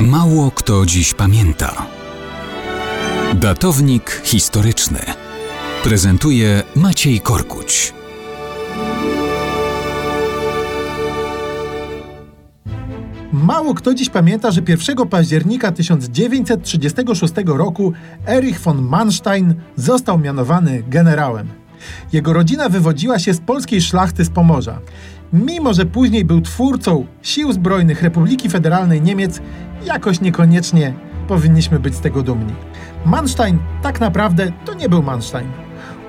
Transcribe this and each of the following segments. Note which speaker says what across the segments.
Speaker 1: Mało kto dziś pamięta. Datownik historyczny prezentuje Maciej Korkuć.
Speaker 2: Mało kto dziś pamięta, że 1 października 1936 roku Erich von Manstein został mianowany generałem. Jego rodzina wywodziła się z polskiej szlachty z Pomorza. Mimo, że później był twórcą Sił Zbrojnych Republiki Federalnej Niemiec, jakoś niekoniecznie powinniśmy być z tego dumni. Manstein tak naprawdę to nie był Manstein.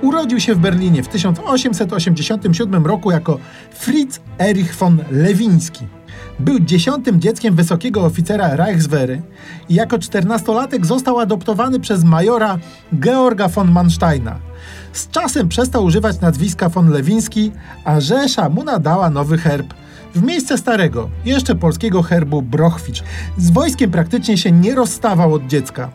Speaker 2: Urodził się w Berlinie w 1887 roku jako Fritz Erich von Lewiński. Był dziesiątym dzieckiem wysokiego oficera Reichswehry i jako czternastolatek został adoptowany przez majora Georga von Mansteina. Z czasem przestał używać nazwiska von Lewiński, a Rzesza mu nadała nowy herb w miejsce starego, jeszcze polskiego herbu Brochwicz. Z wojskiem praktycznie się nie rozstawał od dziecka.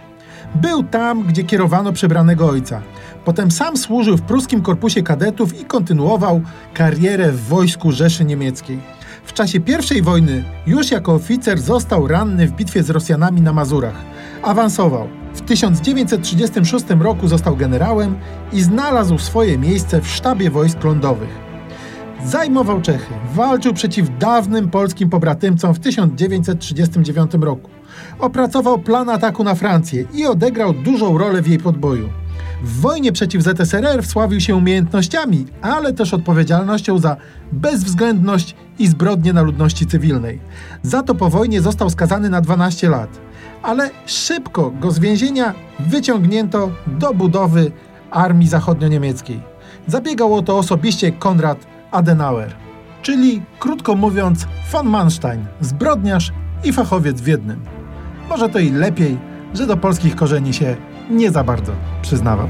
Speaker 2: Był tam, gdzie kierowano przebranego ojca. Potem sam służył w pruskim korpusie kadetów i kontynuował karierę w wojsku Rzeszy Niemieckiej. W czasie I wojny już jako oficer został ranny w bitwie z Rosjanami na Mazurach. Awansował. W 1936 roku został generałem i znalazł swoje miejsce w sztabie wojsk lądowych. Zajmował Czechy, walczył przeciw dawnym polskim pobratymcom w 1939 roku. Opracował plan ataku na Francję i odegrał dużą rolę w jej podboju. W wojnie przeciw ZSRR wsławił się umiejętnościami, ale też odpowiedzialnością za bezwzględność i zbrodnie na ludności cywilnej. Za to po wojnie został skazany na 12 lat. Ale szybko go z więzienia wyciągnięto do budowy armii zachodnio-niemieckiej. Zabiegał o to osobiście Konrad Adenauer, czyli krótko mówiąc von Manstein, zbrodniarz i fachowiec w jednym. Może to i lepiej, że do polskich korzeni się nie za bardzo przyznawał.